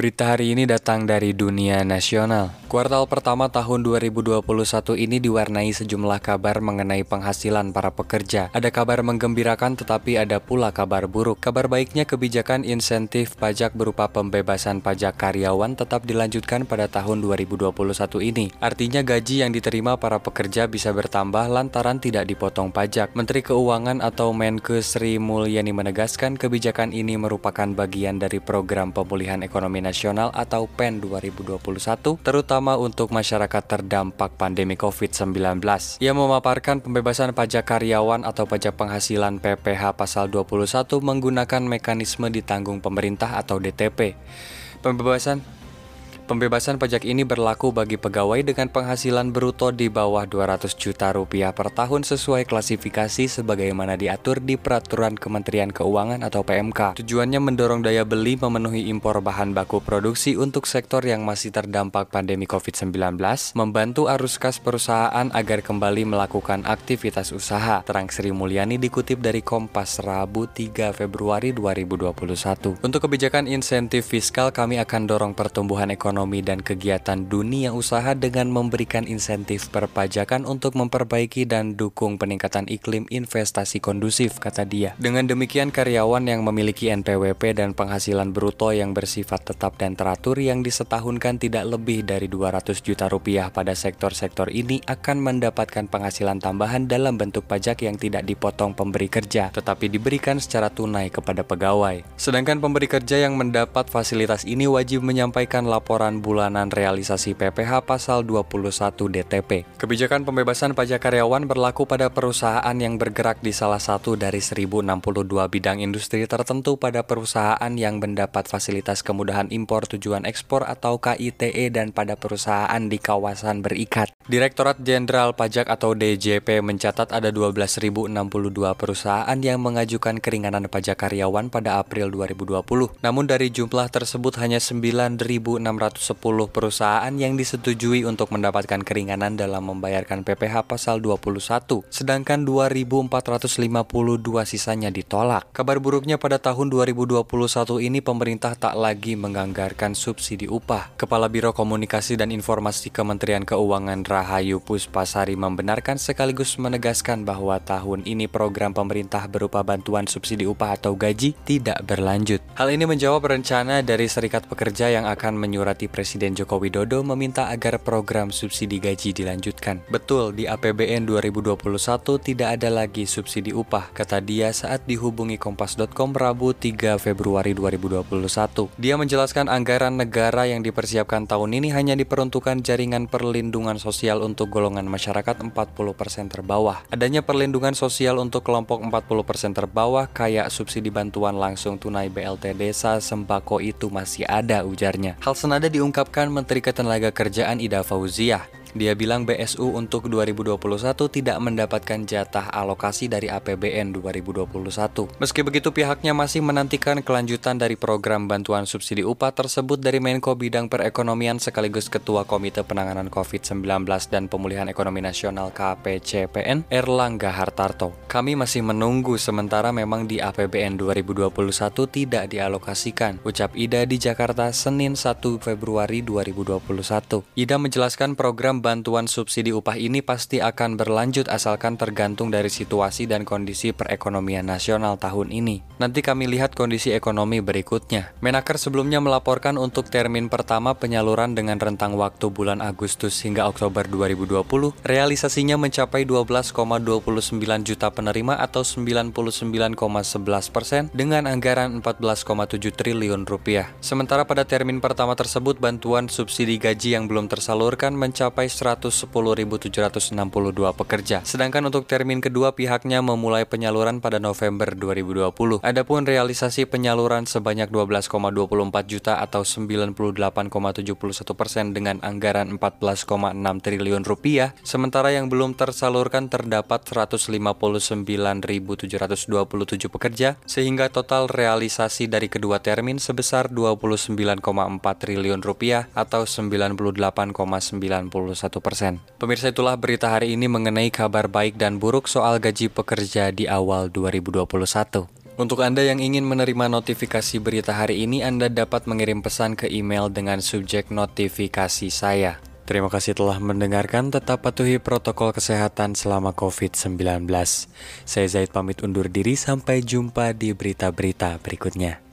Berita hari ini datang dari dunia nasional. Kuartal pertama tahun 2021 ini diwarnai sejumlah kabar mengenai penghasilan para pekerja. Ada kabar menggembirakan tetapi ada pula kabar buruk. Kabar baiknya kebijakan insentif pajak berupa pembebasan pajak karyawan tetap dilanjutkan pada tahun 2021 ini. Artinya gaji yang diterima para pekerja bisa bertambah lantaran tidak dipotong pajak. Menteri Keuangan atau Menke Sri Mulyani menegaskan kebijakan ini merupakan bagian dari program pemulihan ekonomi nasional atau PEN 2021 terutama untuk masyarakat terdampak pandemi COVID-19. Ia memaparkan pembebasan pajak karyawan atau pajak penghasilan PPH pasal 21 menggunakan mekanisme ditanggung pemerintah atau DTP. Pembebasan Pembebasan pajak ini berlaku bagi pegawai dengan penghasilan bruto di bawah 200 juta rupiah per tahun sesuai klasifikasi sebagaimana diatur di Peraturan Kementerian Keuangan atau PMK. Tujuannya mendorong daya beli memenuhi impor bahan baku produksi untuk sektor yang masih terdampak pandemi COVID-19, membantu arus kas perusahaan agar kembali melakukan aktivitas usaha. Terang Sri Mulyani dikutip dari Kompas Rabu 3 Februari 2021. Untuk kebijakan insentif fiskal kami akan dorong pertumbuhan ekonomi ekonomi dan kegiatan dunia usaha dengan memberikan insentif perpajakan untuk memperbaiki dan dukung peningkatan iklim investasi kondusif, kata dia. Dengan demikian, karyawan yang memiliki NPWP dan penghasilan bruto yang bersifat tetap dan teratur yang disetahunkan tidak lebih dari 200 juta rupiah pada sektor-sektor ini akan mendapatkan penghasilan tambahan dalam bentuk pajak yang tidak dipotong pemberi kerja, tetapi diberikan secara tunai kepada pegawai. Sedangkan pemberi kerja yang mendapat fasilitas ini wajib menyampaikan laporan bulanan realisasi PPH pasal 21 DTP. Kebijakan pembebasan pajak karyawan berlaku pada perusahaan yang bergerak di salah satu dari 1062 bidang industri tertentu pada perusahaan yang mendapat fasilitas kemudahan impor tujuan ekspor atau KITE dan pada perusahaan di kawasan berikat. Direktorat Jenderal Pajak atau DJP mencatat ada 12.062 perusahaan yang mengajukan keringanan pajak karyawan pada April 2020. Namun dari jumlah tersebut hanya 9.600 10 perusahaan yang disetujui untuk mendapatkan keringanan dalam membayarkan PPH pasal 21, sedangkan 2.452 sisanya ditolak. Kabar buruknya pada tahun 2021 ini pemerintah tak lagi menganggarkan subsidi upah. Kepala Biro Komunikasi dan Informasi Kementerian Keuangan Rahayu Puspasari membenarkan sekaligus menegaskan bahwa tahun ini program pemerintah berupa bantuan subsidi upah atau gaji tidak berlanjut. Hal ini menjawab rencana dari Serikat Pekerja yang akan menyurati Presiden Joko Widodo meminta agar program subsidi gaji dilanjutkan. Betul, di APBN 2021 tidak ada lagi subsidi upah, kata dia saat dihubungi Kompas.com Rabu 3 Februari 2021. Dia menjelaskan anggaran negara yang dipersiapkan tahun ini hanya diperuntukkan jaringan perlindungan sosial untuk golongan masyarakat 40% terbawah. Adanya perlindungan sosial untuk kelompok 40% terbawah kayak subsidi bantuan langsung tunai BLT desa sembako itu masih ada ujarnya. Hal senada diungkapkan Menteri Ketenagakerjaan Ida Fauziah dia bilang BSU untuk 2021 tidak mendapatkan jatah alokasi dari APBN 2021. Meski begitu pihaknya masih menantikan kelanjutan dari program bantuan subsidi upah tersebut dari Menko Bidang Perekonomian sekaligus Ketua Komite Penanganan COVID-19 dan Pemulihan Ekonomi Nasional KPCPN Erlangga Hartarto. Kami masih menunggu sementara memang di APBN 2021 tidak dialokasikan, ucap Ida di Jakarta Senin 1 Februari 2021. Ida menjelaskan bantuan subsidi upah ini pasti akan berlanjut asalkan tergantung dari situasi dan kondisi perekonomian nasional tahun ini. Nanti kami lihat kondisi ekonomi berikutnya. Menaker sebelumnya melaporkan untuk termin pertama penyaluran dengan rentang waktu bulan Agustus hingga Oktober 2020, realisasinya mencapai 12,29 juta penerima atau 99,11 persen dengan anggaran 14,7 triliun rupiah. Sementara pada termin pertama tersebut bantuan subsidi gaji yang belum tersalurkan mencapai 110.762 pekerja. Sedangkan untuk termin kedua pihaknya memulai penyaluran pada November 2020. Adapun realisasi penyaluran sebanyak 12,24 juta atau 98,71 persen dengan anggaran 14,6 triliun rupiah, sementara yang belum tersalurkan terdapat 159.727 pekerja, sehingga total realisasi dari kedua termin sebesar 29,4 triliun rupiah atau 98,91 persen. Pemirsa itulah berita hari ini mengenai kabar baik dan buruk soal gaji pekerja di awal 2021. Untuk Anda yang ingin menerima notifikasi berita hari ini, Anda dapat mengirim pesan ke email dengan subjek notifikasi saya. Terima kasih telah mendengarkan, tetap patuhi protokol kesehatan selama COVID-19. Saya Zaid pamit undur diri, sampai jumpa di berita-berita berikutnya.